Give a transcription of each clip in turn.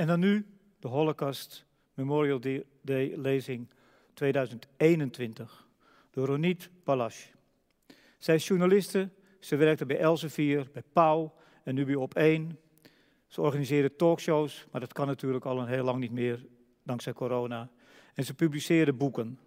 En dan nu de Holocaust Memorial Day lezing 2021 door Ronit Palash. Zij is journaliste, ze werkte bij Elsevier, bij Pauw en nu bij Op1. Ze organiseerde talkshows, maar dat kan natuurlijk al een heel lang niet meer dankzij corona. En ze publiceerde boeken.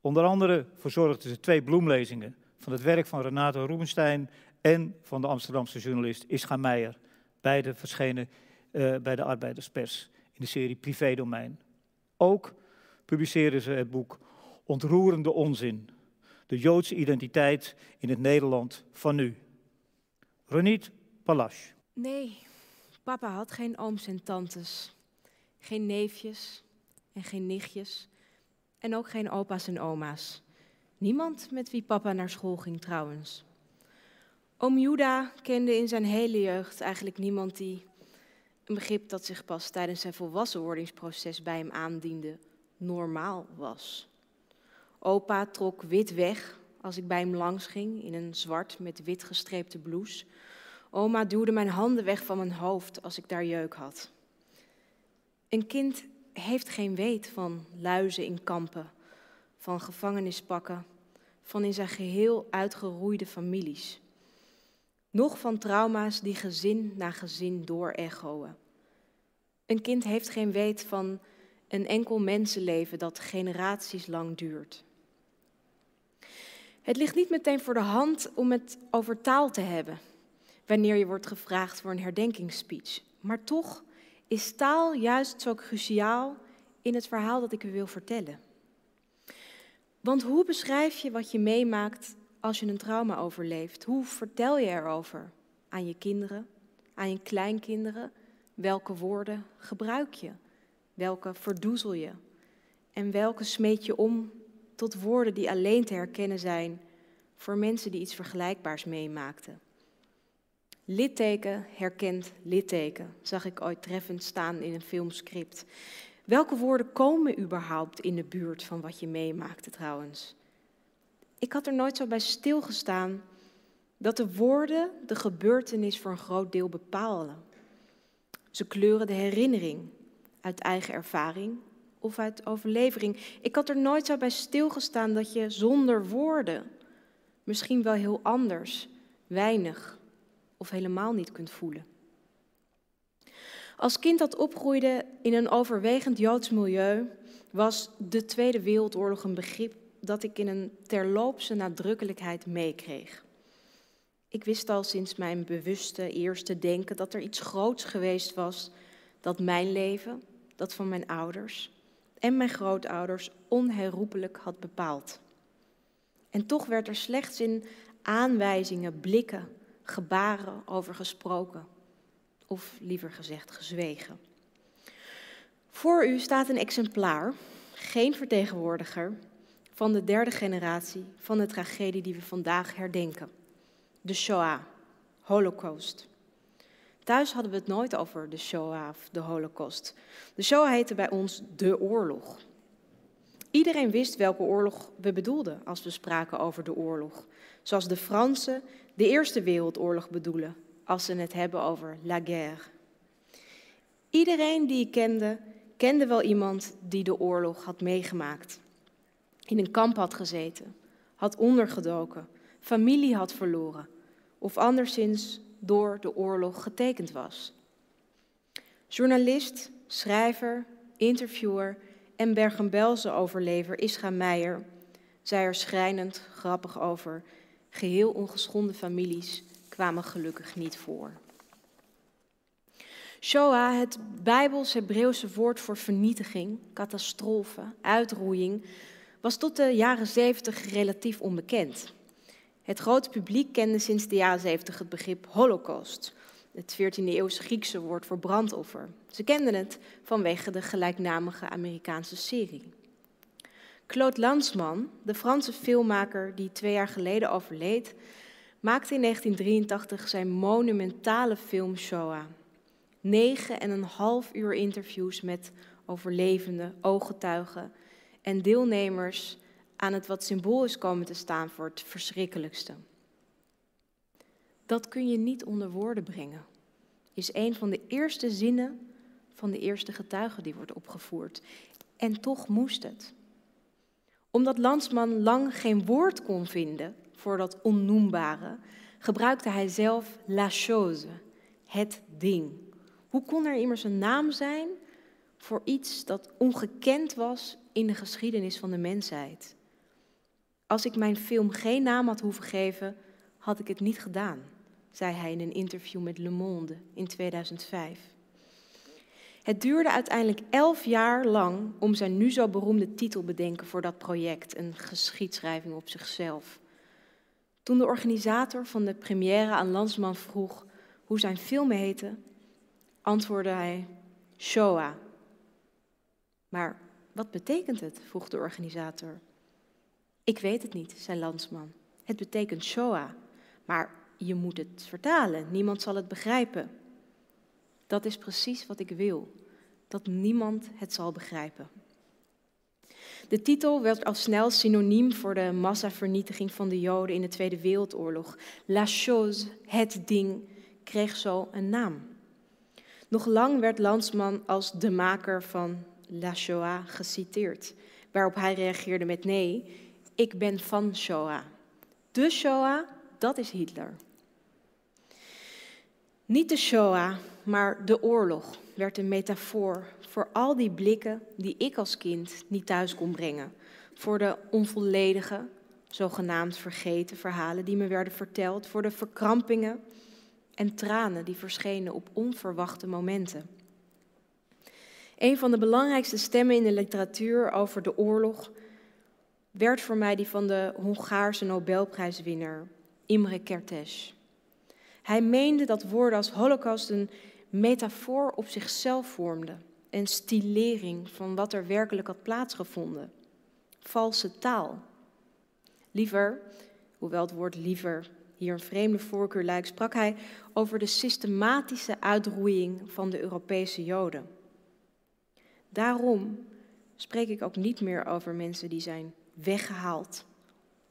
Onder andere verzorgde ze twee bloemlezingen van het werk van Renate Rubenstein en van de Amsterdamse journalist Ischa Meijer. Beide verschenen uh, bij de Arbeiderspers in de serie Privédomein. Ook publiceerde ze het boek Ontroerende Onzin. De Joodse identiteit in het Nederland van nu. Reniet Palash. Nee, papa had geen ooms en tantes. Geen neefjes en geen nichtjes. En ook geen opa's en oma's. Niemand met wie papa naar school ging trouwens. Oom Juda kende in zijn hele jeugd eigenlijk niemand die een begrip dat zich pas tijdens zijn volwassenwordingsproces bij hem aandiende, normaal was. Opa trok wit weg als ik bij hem langs ging in een zwart met wit gestreepte blouse. Oma duwde mijn handen weg van mijn hoofd als ik daar jeuk had. Een kind heeft geen weet van luizen in kampen, van gevangenispakken, van in zijn geheel uitgeroeide families. Nog van trauma's die gezin na gezin doorechoen. Een kind heeft geen weet van een enkel mensenleven dat generaties lang duurt. Het ligt niet meteen voor de hand om het over taal te hebben wanneer je wordt gevraagd voor een herdenkingsspeech. Maar toch is taal juist zo cruciaal in het verhaal dat ik u wil vertellen. Want hoe beschrijf je wat je meemaakt als je een trauma overleeft? Hoe vertel je erover aan je kinderen, aan je kleinkinderen? Welke woorden gebruik je? Welke verdoezel je? En welke smeet je om tot woorden die alleen te herkennen zijn voor mensen die iets vergelijkbaars meemaakten? Litteken herkent litteken, zag ik ooit treffend staan in een filmscript. Welke woorden komen überhaupt in de buurt van wat je meemaakte trouwens? Ik had er nooit zo bij stilgestaan dat de woorden de gebeurtenis voor een groot deel bepalen. Ze kleuren de herinnering uit eigen ervaring of uit overlevering. Ik had er nooit zo bij stilgestaan dat je zonder woorden misschien wel heel anders, weinig of helemaal niet kunt voelen. Als kind dat opgroeide in een overwegend Joods milieu, was de Tweede Wereldoorlog een begrip dat ik in een terloopse nadrukkelijkheid meekreeg. Ik wist al sinds mijn bewuste eerste denken dat er iets groots geweest was dat mijn leven, dat van mijn ouders en mijn grootouders onherroepelijk had bepaald. En toch werd er slechts in aanwijzingen, blikken, gebaren over gesproken, of liever gezegd gezwegen. Voor u staat een exemplaar, geen vertegenwoordiger, van de derde generatie van de tragedie die we vandaag herdenken. De Shoah, Holocaust. Thuis hadden we het nooit over de Shoah of de Holocaust. De Shoah heette bij ons de oorlog. Iedereen wist welke oorlog we bedoelden als we spraken over de oorlog. Zoals de Fransen de Eerste Wereldoorlog bedoelen als ze het hebben over la guerre. Iedereen die ik kende, kende wel iemand die de oorlog had meegemaakt. In een kamp had gezeten, had ondergedoken, familie had verloren of anderszins door de oorlog getekend was. Journalist, schrijver, interviewer en Bergen-Belsen overlever Ischa Meijer zei er schrijnend grappig over: geheel ongeschonden families kwamen gelukkig niet voor. Shoah, het Bijbels-Hebreeuwse woord voor vernietiging, catastrofe, uitroeiing, was tot de jaren 70 relatief onbekend. Het grote publiek kende sinds de jaren 70 het begrip Holocaust, het 14e eeuwse Griekse woord voor brandoffer. Ze kenden het vanwege de gelijknamige Amerikaanse serie. Claude Lanzmann, de Franse filmmaker die twee jaar geleden overleed, maakte in 1983 zijn monumentale film Shoah. Negen en een half uur interviews met overlevenden, ooggetuigen en deelnemers aan het wat symbool is komen te staan voor het verschrikkelijkste. Dat kun je niet onder woorden brengen, is een van de eerste zinnen van de eerste getuige die wordt opgevoerd. En toch moest het. Omdat Landsman lang geen woord kon vinden voor dat onnoembare, gebruikte hij zelf la chose, het ding. Hoe kon er immers een naam zijn voor iets dat ongekend was in de geschiedenis van de mensheid? Als ik mijn film geen naam had hoeven geven, had ik het niet gedaan, zei hij in een interview met Le Monde in 2005. Het duurde uiteindelijk elf jaar lang om zijn nu zo beroemde titel bedenken voor dat project, een geschiedschrijving op zichzelf. Toen de organisator van de première aan Landsman vroeg hoe zijn film heette, antwoordde hij Shoah. Maar wat betekent het? vroeg de organisator. Ik weet het niet, zei Landsman. Het betekent Shoah, maar je moet het vertalen, niemand zal het begrijpen. Dat is precies wat ik wil, dat niemand het zal begrijpen. De titel werd al snel synoniem voor de massavernietiging van de Joden in de Tweede Wereldoorlog. La chose, het ding, kreeg zo een naam. Nog lang werd Landsman als de maker van La Shoah geciteerd, waarop hij reageerde met nee, ik ben van Shoah. De Shoah, dat is Hitler. Niet de Shoah, maar de oorlog werd een metafoor voor al die blikken die ik als kind niet thuis kon brengen. Voor de onvolledige, zogenaamd vergeten verhalen die me werden verteld. Voor de verkrampingen en tranen die verschenen op onverwachte momenten. Een van de belangrijkste stemmen in de literatuur over de oorlog werd voor mij die van de Hongaarse Nobelprijswinnaar Imre Kertész. Hij meende dat woorden als holocaust een metafoor op zichzelf vormden, een stilering van wat er werkelijk had plaatsgevonden. Valse taal. Liever, hoewel het woord liever hier een vreemde voorkeur lijkt, sprak hij over de systematische uitroeiing van de Europese Joden. Daarom spreek ik ook niet meer over mensen die zijn weggehaald,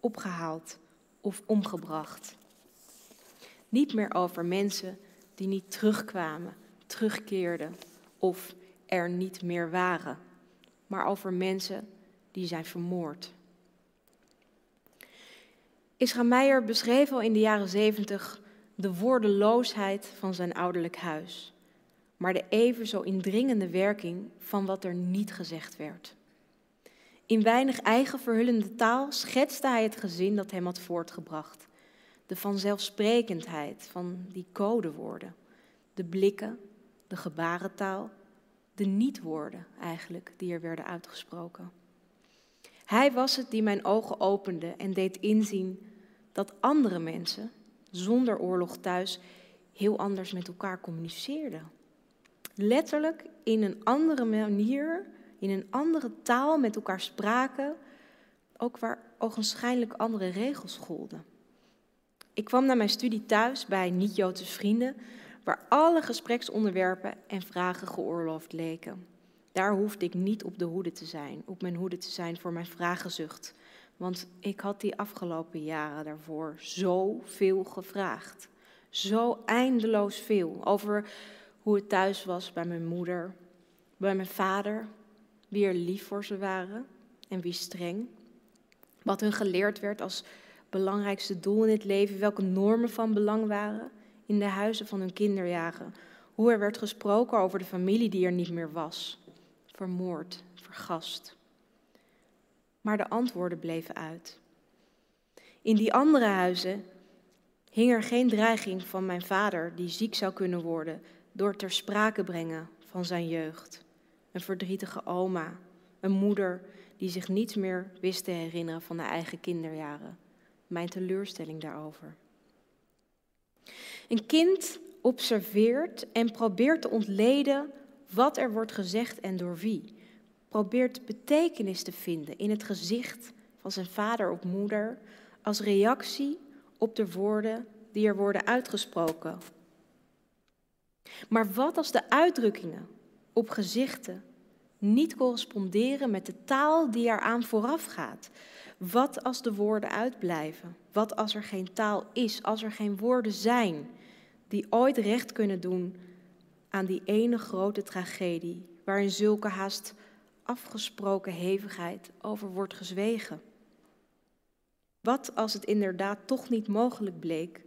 opgehaald of omgebracht. Niet meer over mensen die niet terugkwamen, terugkeerden of er niet meer waren, maar over mensen die zijn vermoord. Israël Meijer beschreef al in de jaren zeventig de woordeloosheid van zijn ouderlijk huis, maar de even zo indringende werking van wat er niet gezegd werd. In weinig eigen verhullende taal schetste hij het gezin dat hem had voortgebracht. De vanzelfsprekendheid van die codewoorden. De blikken, de gebarentaal, de niet-woorden eigenlijk die er werden uitgesproken. Hij was het die mijn ogen opende en deed inzien dat andere mensen zonder oorlog thuis heel anders met elkaar communiceerden. Letterlijk in een andere manier in een andere taal met elkaar spraken, ook waar ogenschijnlijk andere regels golden. Ik kwam na mijn studie thuis bij niet-Joodse vrienden, waar alle gespreksonderwerpen en vragen geoorloofd leken. Daar hoefde ik niet op de hoede te zijn, op mijn hoede te zijn voor mijn vragenzucht. Want ik had die afgelopen jaren daarvoor zoveel gevraagd. Zo eindeloos veel over hoe het thuis was bij mijn moeder, bij mijn vader, wie er lief voor ze waren en wie streng. Wat hun geleerd werd als belangrijkste doel in het leven, welke normen van belang waren in de huizen van hun kinderjaren. Hoe er werd gesproken over de familie die er niet meer was, vermoord, vergast. Maar de antwoorden bleven uit. In die andere huizen hing er geen dreiging van mijn vader die ziek zou kunnen worden door ter sprake brengen van zijn jeugd een verdrietige oma, een moeder die zich niets meer wist te herinneren van haar eigen kinderjaren. Mijn teleurstelling daarover. Een kind observeert en probeert te ontleden wat er wordt gezegd en door wie. Probeert betekenis te vinden in het gezicht van zijn vader of moeder als reactie op de woorden die er worden uitgesproken. Maar wat als de uitdrukkingen op gezichten niet corresponderen met de taal die eraan vooraf gaat? Wat als de woorden uitblijven? Wat als er geen taal is, als er geen woorden zijn die ooit recht kunnen doen aan die ene grote tragedie, waarin zulke haast afgesproken hevigheid over wordt gezwegen? Wat als het inderdaad toch niet mogelijk bleek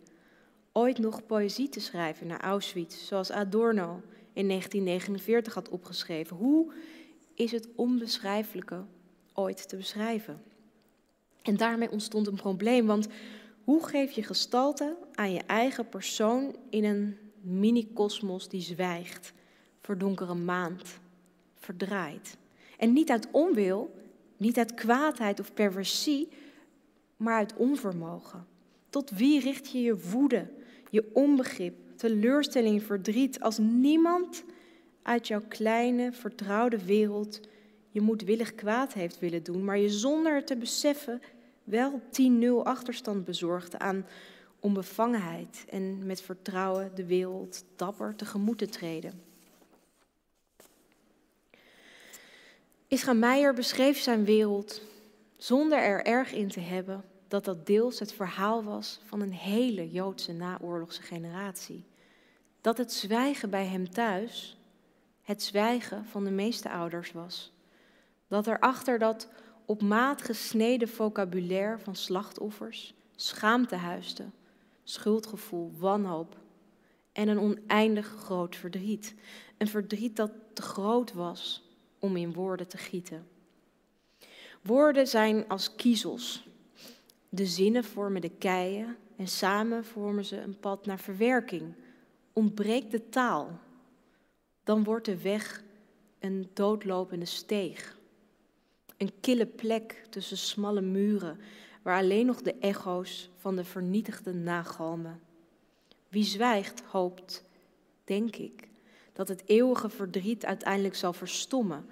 ooit nog poëzie te schrijven naar Auschwitz, zoals Adorno in 1949 had opgeschreven? Hoe is het onbeschrijfelijke ooit te beschrijven? En daarmee ontstond een probleem, want hoe geef je gestalte aan je eigen persoon in een mini-kosmos die zwijgt, verdonkere maand, verdraait? En niet uit onwil, niet uit kwaadheid of perversie, maar uit onvermogen. Tot wie richt je je woede, je onbegrip, teleurstelling, verdriet als niemand uit jouw kleine, vertrouwde wereld je moedwillig kwaad heeft willen doen, maar je zonder het te beseffen wel 10-0 achterstand bezorgde aan onbevangenheid en met vertrouwen de wereld dapper tegemoet te treden. Israël Meijer beschreef zijn wereld zonder er erg in te hebben dat dat deels het verhaal was van een hele Joodse naoorlogse generatie. Dat het zwijgen bij hem thuis het zwijgen van de meeste ouders was. Dat er achter dat op maat gesneden vocabulaire van slachtoffers schaamte huisde, schuldgevoel, wanhoop en een oneindig groot verdriet. Een verdriet dat te groot was om in woorden te gieten. Woorden zijn als kiezels. De zinnen vormen de keien en samen vormen ze een pad naar verwerking. Ontbreekt de taal, dan wordt de weg een doodlopende steeg. Een kille plek tussen smalle muren, waar alleen nog de echo's van de vernietigde nagalmen. Wie zwijgt, hoopt, denk ik, dat het eeuwige verdriet uiteindelijk zal verstommen.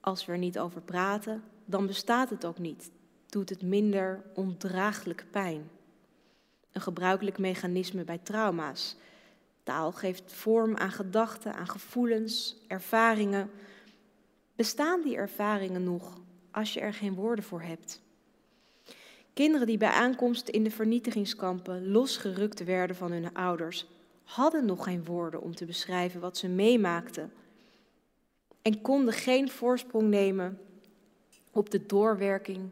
Als we er niet over praten, dan bestaat het ook niet, doet het minder ondraaglijk pijn. Een gebruikelijk mechanisme bij trauma's. Taal geeft vorm aan gedachten, aan gevoelens, ervaringen. Bestaan die ervaringen nog als je er geen woorden voor hebt? Kinderen die bij aankomst in de vernietigingskampen losgerukt werden van hun ouders, hadden nog geen woorden om te beschrijven wat ze meemaakten. En konden geen voorsprong nemen op de doorwerking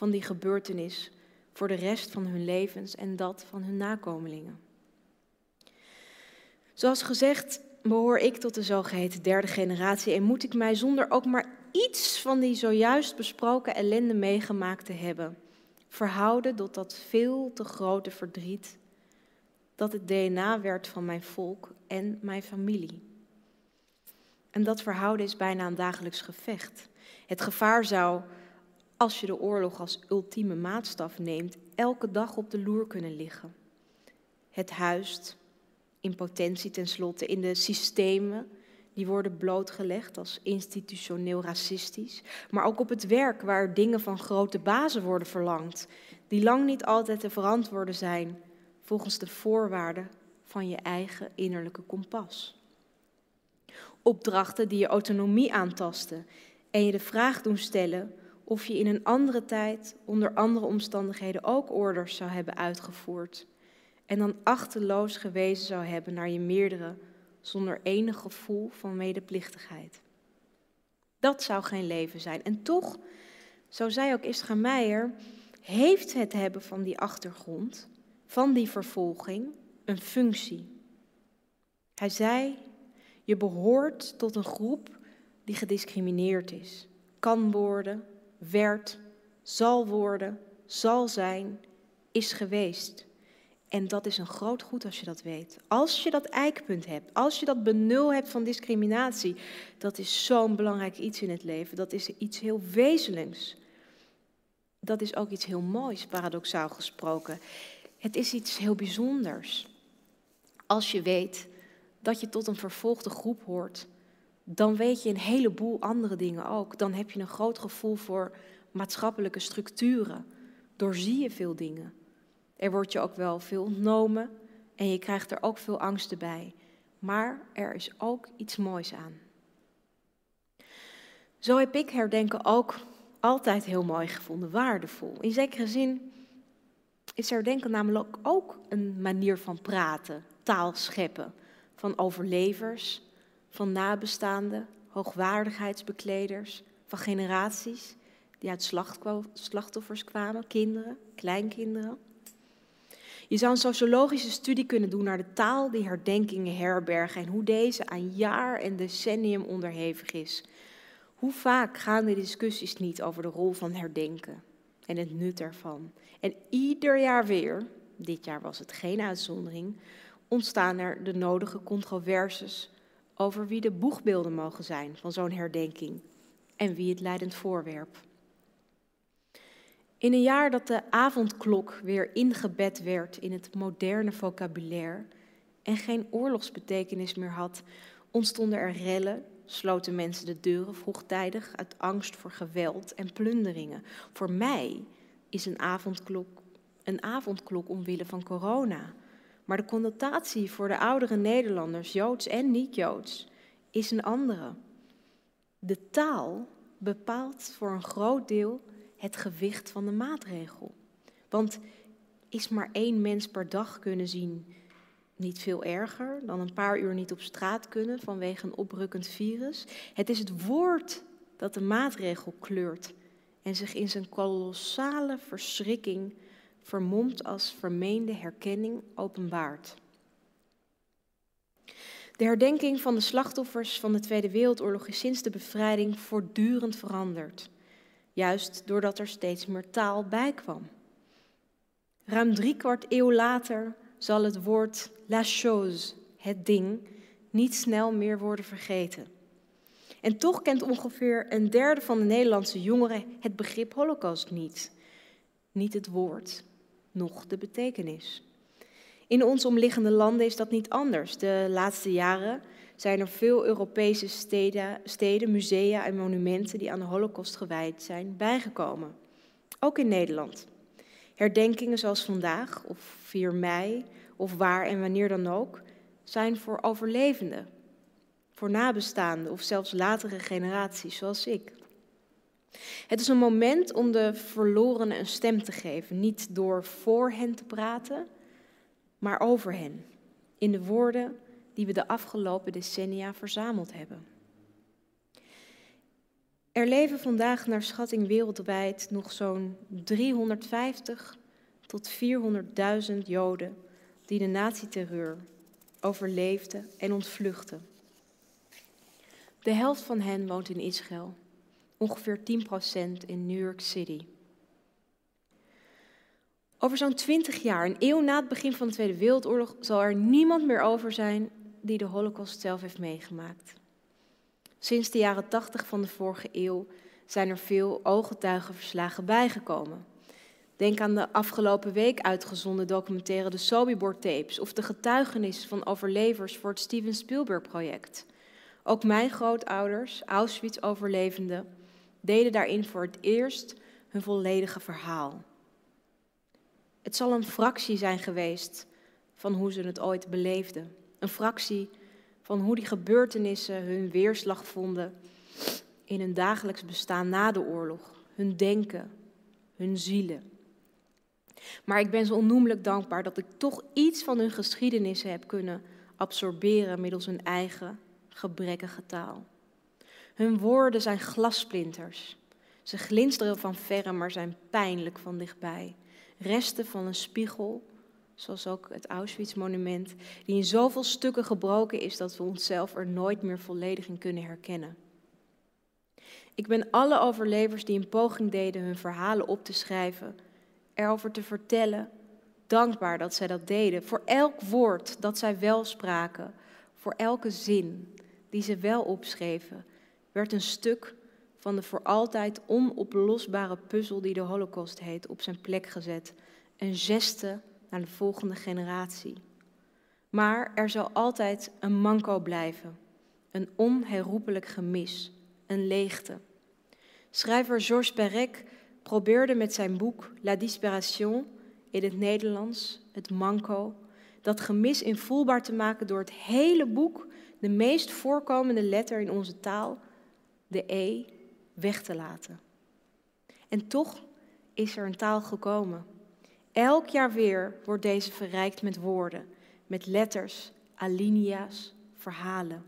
van die gebeurtenis voor de rest van hun levens en dat van hun nakomelingen. Zoals gezegd behoor ik tot de zogeheten derde generatie en moet ik mij zonder ook maar iets van die zojuist besproken ellende meegemaakt te hebben, verhouden tot dat veel te grote verdriet dat het DNA werd van mijn volk en mijn familie. En dat verhouden is bijna een dagelijks gevecht. Het gevaar zou, als je de oorlog als ultieme maatstaf neemt, elke dag op de loer kunnen liggen. Het huist, in potentie tenslotte, in de systemen die worden blootgelegd als institutioneel racistisch, maar ook op het werk waar dingen van grote bazen worden verlangd, die lang niet altijd te verantwoorden zijn volgens de voorwaarden van je eigen innerlijke kompas. Opdrachten die je autonomie aantasten en je de vraag doen stellen of je in een andere tijd, onder andere omstandigheden, ook orders zou hebben uitgevoerd. En dan achteloos gewezen zou hebben naar je meerdere, zonder enig gevoel van medeplichtigheid. Dat zou geen leven zijn. En toch, zo zei ook Isra Meijer, heeft het hebben van die achtergrond, van die vervolging, een functie. Hij zei, je behoort tot een groep die gediscrimineerd is, kan worden, werd, zal worden, zal zijn, is geweest. En dat is een groot goed als je dat weet. Als je dat eikpunt hebt, als je dat benul hebt van discriminatie, dat is zo'n belangrijk iets in het leven. Dat is iets heel wezenlijks. Dat is ook iets heel moois, paradoxaal gesproken. Het is iets heel bijzonders. Als je weet dat je tot een vervolgde groep hoort, dan weet je een heleboel andere dingen ook. Dan heb je een groot gevoel voor maatschappelijke structuren. Doorzie je veel dingen. Er wordt je ook wel veel ontnomen en je krijgt er ook veel angsten bij. Maar er is ook iets moois aan. Zo heb ik herdenken ook altijd heel mooi gevonden, waardevol. In zekere zin is herdenken namelijk ook een manier van praten, taal scheppen, van overlevers, van nabestaanden, hoogwaardigheidsbekleders, van generaties die uit slachtoffers kwamen, kinderen, kleinkinderen. Je zou een sociologische studie kunnen doen naar de taal die herdenkingen herbergen en hoe deze aan jaar en decennium onderhevig is. Hoe vaak gaan de discussies niet over de rol van herdenken en het nut ervan? En ieder jaar weer, dit jaar was het geen uitzondering, ontstaan er de nodige controverses over wie de boegbeelden mogen zijn van zo'n herdenking en wie het leidend voorwerp. In een jaar dat de avondklok weer ingebed werd in het moderne vocabulaire en geen oorlogsbetekenis meer had, ontstonden er rellen, sloten mensen de deuren vroegtijdig uit angst voor geweld en plunderingen. Voor mij is een avondklok een avondklok omwille van corona. Maar de connotatie voor de oudere Nederlanders, Joods en niet-Joods, is een andere. De taal bepaalt voor een groot deel het gewicht van de maatregel. Want is maar één mens per dag kunnen zien niet veel erger dan een paar uur niet op straat kunnen vanwege een oprukkend virus? Het is het woord dat de maatregel kleurt en zich in zijn kolossale verschrikking vermomd als vermeende herkenning openbaart. De herdenking van de slachtoffers van de Tweede Wereldoorlog is sinds de bevrijding voortdurend veranderd. Juist doordat er steeds meer taal bij kwam. Ruim drie kwart eeuw later zal het woord la chose, het ding, niet snel meer worden vergeten. En toch kent ongeveer een derde van de Nederlandse jongeren het begrip holocaust niet. Niet het woord, nog de betekenis. In ons omliggende landen is dat niet anders. De laatste jaren zijn er veel Europese steden, steden, musea en monumenten die aan de Holocaust gewijd zijn bijgekomen. Ook in Nederland. Herdenkingen zoals vandaag of 4 mei of waar en wanneer dan ook zijn voor overlevenden, voor nabestaanden of zelfs latere generaties zoals ik. Het is een moment om de verlorenen een stem te geven, niet door voor hen te praten, maar over hen, in de woorden die we de afgelopen decennia verzameld hebben. Er leven vandaag naar schatting wereldwijd nog zo'n 350 tot 400.000 Joden die de naziterreur overleefden en ontvluchten. De helft van hen woont in Israël ongeveer 10% in New York City. Over zo'n 20 jaar, een eeuw na het begin van de Tweede Wereldoorlog, zal er niemand meer over zijn die de Holocaust zelf heeft meegemaakt. Sinds de jaren 80 van de vorige eeuw zijn er veel ooggetuigenverslagen bijgekomen. Denk aan de afgelopen week uitgezonden documentaire De Sobibor Tapes of de getuigenis van overlevers voor het Steven Spielberg project. Ook mijn grootouders, Auschwitz-overlevenden, deden daarin voor het eerst hun volledige verhaal. Het zal een fractie zijn geweest van hoe ze het ooit beleefden. Een fractie van hoe die gebeurtenissen hun weerslag vonden in hun dagelijks bestaan na de oorlog, hun denken, hun zielen. Maar ik ben zo onnoemelijk dankbaar dat ik toch iets van hun geschiedenissen heb kunnen absorberen middels hun eigen gebrekkige taal. Hun woorden zijn glasplinters. Ze glinsteren van verre, maar zijn pijnlijk van dichtbij. Resten van een spiegel, zoals ook het Auschwitz-monument, die in zoveel stukken gebroken is dat we onszelf er nooit meer volledig in kunnen herkennen. Ik ben alle overlevers die een poging deden hun verhalen op te schrijven, erover te vertellen, dankbaar dat zij dat deden. Voor elk woord dat zij wel spraken, voor elke zin die ze wel opschreven, werd een stuk van de voor altijd onoplosbare puzzel die de Holocaust heet op zijn plek gezet. Een geste naar de volgende generatie. Maar er zal altijd een manco blijven, een onherroepelijk gemis, een leegte. Schrijver Georges Perec probeerde met zijn boek La Disparition in het Nederlands, het manco, dat gemis invoelbaar te maken door het hele boek de meest voorkomende letter in onze taal de E weg te laten. En toch is er een taal gekomen. Elk jaar weer wordt deze verrijkt met woorden, met letters, alinea's, verhalen.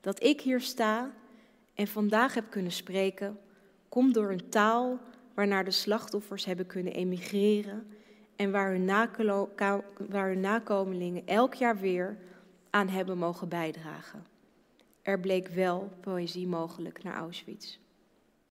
Dat ik hier sta en vandaag heb kunnen spreken, komt door een taal waarnaar de slachtoffers hebben kunnen emigreren en waar hun, waar hun nakomelingen elk jaar weer aan hebben mogen bijdragen. Er bleek wel poëzie mogelijk naar Auschwitz.